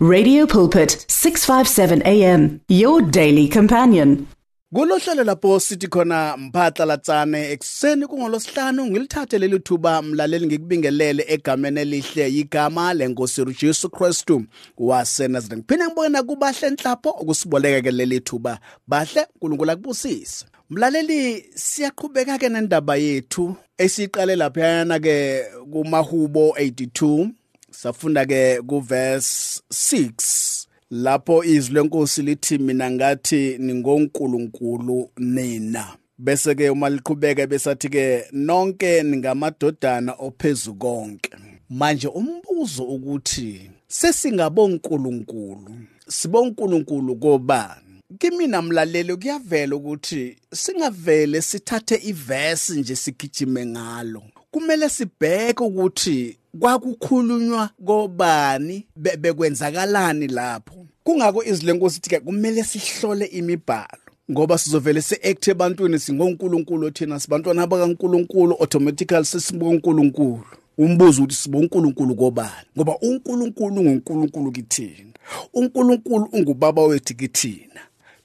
Radio Pulpit 657 AM your daily companion. Kulohlelo lapho sithi khona mphatla latsane ekseni kungolosihlanu ngilithathe leli thuba mlaleli ngikubingelele egameni elihle igama lenkosi uJesu Kristu waseNazaretha. Ngiphinde ngibona kubahle enhlapho ukusiboleka ke leli thuba. Bahle uNkulunkulu akubusise. Mlaleli siyaqhubeka ke nendaba yethu esiqale lapha yana ke kumahubo 82 safunda ke kuverse 6 lapho izwi lenkosi lithi mina ngathi ningonkulunkulu nina. Bese ke uma liqhubeka besathi ke nonke ningamadodana ophezulu konke. Manje umbuzo ukuthi sesingabonkulunkulu sibonkulunkulu kobani? Kimina mlaleli kuyavela ukuthi singavele sithathe ivesi nje sigijime ngalo. Kumele sibheke ukuthi kwakukhulunywa kobani bekwenzakalani lapho? Kungako izwi lenkosi ithi ke kumele sihlole imibhalo ngoba sizovele se-act ebantwini singonkulunkulu thina sibantwana bakankulunkulu automatically sesibonkulunkulu umbuzo ukuthi sibonkulunkulu kobani? Ngoba unkulunkulu ngunkulunkulu kithina unkulunkulu ungubaba wethu kithina.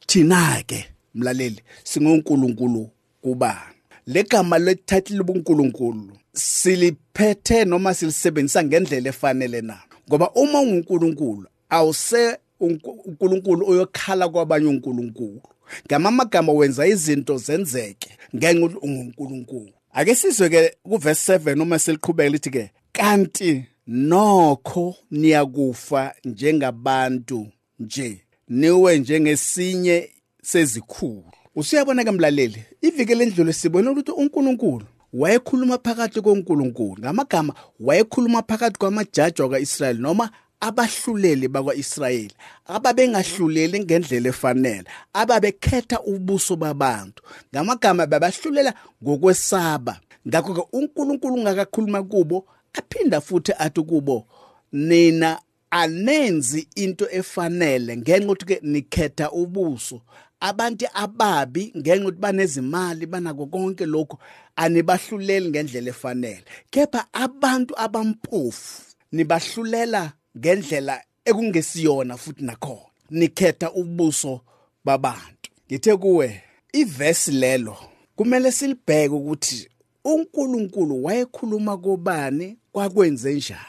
Thina-ke mlaleli singonkulunkulu kubani? Legama lethathi lobunkulunkulu siliphethe noma silisebenzisa ngendlela efanele na? Ngoba uma ungunkulunkulu awuse unkulunkulu oyokhala kwabanye unkulunkulu. Ngamamagama wenza izinto zenzeke ngenxa ukuthi ungunkulunkulu. Ake sizwe ke kuverse 7 uma seliqhubeka lithi ke kanti nokho niyakufa njengabantu nje niwe njengesinye sezikhulu. Usuyabona ke mlaleli iviki lendlule sibone ukuthi uNkulunkulu wayekhuluma phakathi koNkulunkulu. Ngamagama wayekhuluma phakathi kwamajaji wakaIsrayeli noma abahluleli bakwaIsrayeli ababengahluleli ngendlela efanele ababekhetha ubuso babantu. Ngamagama babahlulela ngokwesaba. Ngakho ke uNkulunkulu ngakakhuluma kubo aphinda futhi athi kubo nina anenzi into efanele ngenxa ukuthi ke nikhetha ubuso. Abantu ababi ngenxa ukuthi banezimali banako konke lokho anibahluleli ngendlela efanele. Kepha abantu abampofu nibahlulela ngendlela ekungesiyona futhi nakhona. Nikhetha ubuso babantu. Ngithe kuwe ivesi lelo kumele silibheke ukuthi uNkulunkulu wayekhuluma kobani kwakwenze njani.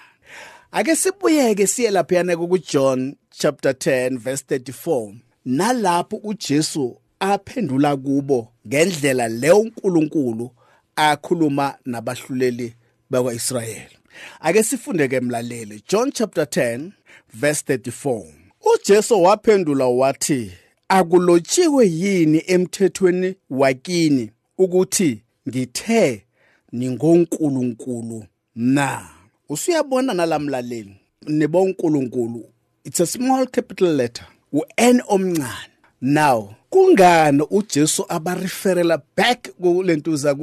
Ake sibuyeke siye laphayana kuJohn chapter 10 verse 34 nalapho uJesu aphendula kubo ngendlela leyo uNkulunkulu akhuluma nabahluleli bakwaIsrayeli. Ake sifunde ke mlaleli John chapter 10 verse 34 uJesu waphendula wathi akulotshiwe yini emthethweni wakini ukuthi ngithe ningonkulunkulu na usuyabona nalamlaleli nibonkulunkulu. It's a small capital letter. U-n omncane. Now kungani ujesu abareferela back kulentuza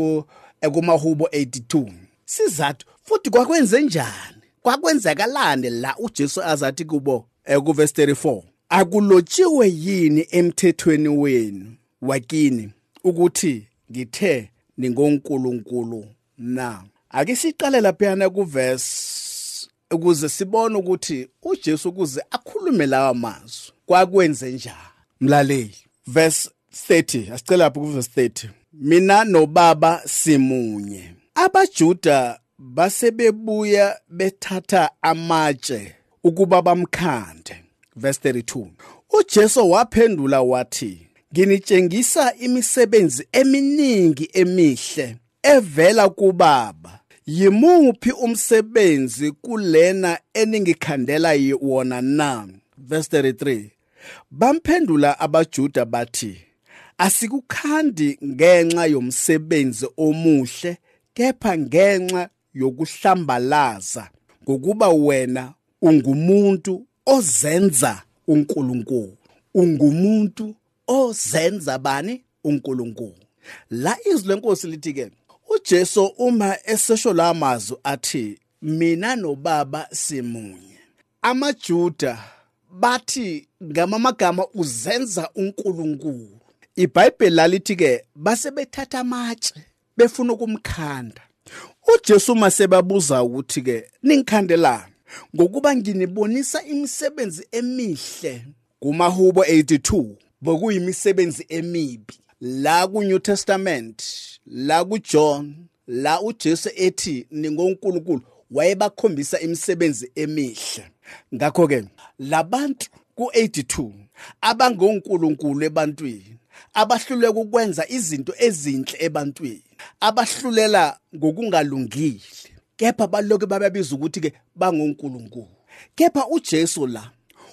kumahubo 82 sizathu futhi kwakwenze njani? Kwakwenzakalani la ujesu azathi kubo ekuvesi 34 akulotshiwe yini emthethweni wenu wakini ukuthi ngithe ningonkulunkulu na? Ake siqale laphayana kuverse ukuze sibone ukuthi uJesu ukuze akhulume lawa mazwi. Kwakwenze njani? Mlaleli. Verse 30 asicela lapho kuverse 30 mina nobaba simunye. Abajuda basebebuya bethatha amatshe ukuba bamkhande. Verse 32 uJesu waphendula wathi nginitshengisa imisebenzi eminingi emihle evela kubaba. Yimuphi umsebenzi kulena eningikhandela wona na? Verse 33 bamphendula abajuda bathi asikukhandi ngenxa yomsebenzi omuhle kepha ngenxa yokuhlambalaza ngokuba wena ungumuntu ozenza uNkulunkulu. Ungumuntu ozenza bani? uNkulunkulu. La izwi lenkosi lithi ke uJesu uma esesho la mazwi athi mina nobaba simunye amajuda bathi ngamamagama uzenza uNkulunkulu. iBhayibheli lalithi ke base bethatha amatshe befuna ukumkhanda. uJesu masebabuza ukuthi ke ningikhandelani? Ngokuba nginibonisa imisebenzi emihle kumahubo 82 bokuyimisebenzi emibi. La ku New Testament la ku John la uJesu ethi ningonkulunkulu wayebakhombisa imisebenzi emihle. Ngakho ke labantu ku82 abangonkulunkulu ebantwini abahluleka ukwenza izinto ezinhle ebantwini abahlulela ngokungalungile. Kepha baloke bababiza ukuthi ke bangonkulunkulu. Kepha uJesu la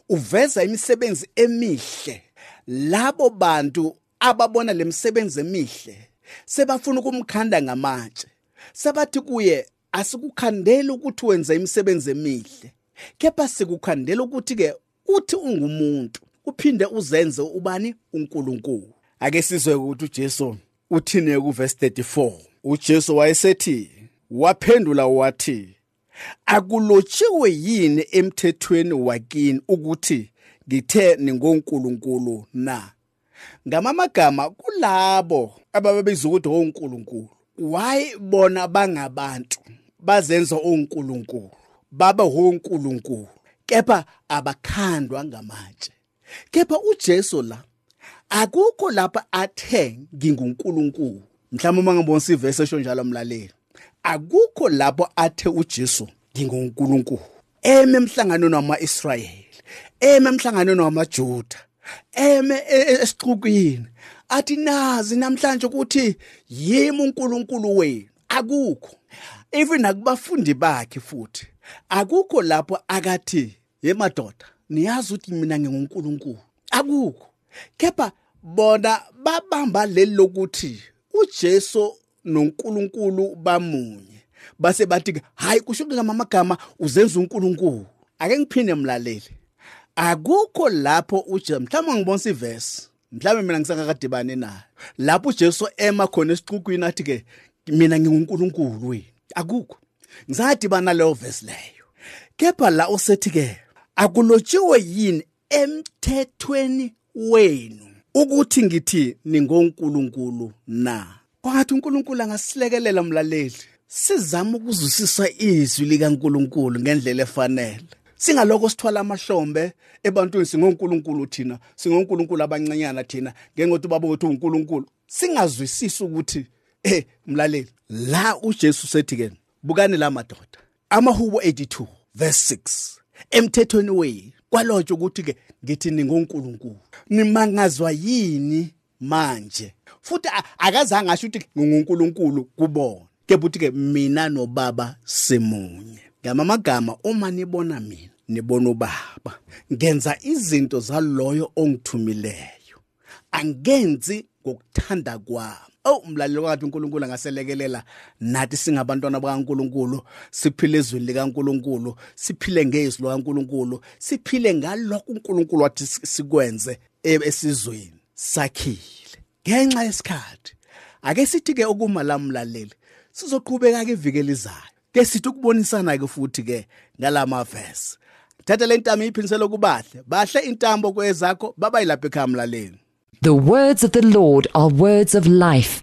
uveza imisebenzi emihle. Labo bantu ababona lemisebenzi emihle sebafuna ukumkhanda ngamatshe. Sebathi kuye asikukhandeli ukuthi wenza imisebenzi emihle. Kepha sikukhandela ukuthi ke uthi ungumuntu uphinde uzenze ubani? uNkulunkulu. Ake sizwe ukuthi uJesu uthini kuverse 34 uJesu wayesethi waphendula wathi akulotshiwe yini emthethweni wakini ukuthi ngithe ningonkulunkulu na? Ngamamagama kulabo ababebiza ukuthi onkulunkulu why bona bangabantu? Bazenza onkulunkulu. Babe onkulunkulu kepha abakhandwa ngamatshe. Kepha uJesu la akukho lapha athe ngingunkulunkulu. Mhlawumbe uma ngibona ivesi esho njalo mlaleli akukho lapho athe uJesu ngingunkulunkulu. Eme emhlanganweni wama-Israyeli eme emhlanganweni wamaJuda eme e, e, esixukwini. Athi nazi namhlanje ukuthi yimi uNkulunkulu wenu. Akukho. Even akubafundi bakhe futhi. Akukho lapho akathi yemadoda niyazi ukuthi mina nginguNkulunkulu. Akukho. Kepha bona babamba leli lokuthi uJesu noNkulunkulu bamunye. Base bathi hayi kusho ngamagama uzenza uNkulunkulu. Ake ngiphinde mlaleli akukho lapho uJesu mhlawumbe ngibonisa ivesi mhlawumbe mina ngisakakadibane nayo. Lapho uJesu ema khona esixukwini athi ke mina nginguNkulunkulu wenu. Akukho. Ngisadibana leyo verse leyo. Kepha la usethi ke akulotshiwe yini emthethweni wenu ukuthi ngithi ningonkulunkulu na? Kwathi uNkulunkulu angasilekelela mlaleli sizama ukuzwisisa izwi likaNkulunkulu ngendlela efanele. Singaloko sithwala amahlombe ebantwini singonkulunkulu thina singonkulunkulu abancinyana thina ngengokuthi ubaba wethu uNkulunkulu singazwisisi ukuthi eh mlaleli la uJesu sethi ke bukani la madoda. Amahubo 82 verse 6 emthethweni wenu kwalotshwa ukuthi ke ngithi ningonkulunkulu. Nimangazwa yini manje? Futhi akazange asho ukuthi ngingunkulunkulu kubona. Kepha uthi ke mina nobaba simunye. Ngamamagama uma nibona mina nibona ubaba ngenza izinto zaloyo ongithumileyo. Angenzi ngokuthanda kwami. Oh umlalelo wakhe uNkulunkulu angaselekelela nathi singabantwana bakaNkulunkulu siphile ezweni likaNkulunkulu siphile ngezwi likaNkulunkulu siphile ngalokho uNkulunkulu wathi sikwenze esizweni. Sakhile. Ngenxa yesikhathi ake sithi ke ukuma lamlaleli sizoqhubeka ke iviki lizayo ke sithi ukubonisana ke futhi ke ngalama verse thatha le ntamo iphinisele kubahle. Bahle intambo kwezakho babayilapha ekhaya mlaleli. The words of the Lord are words of life.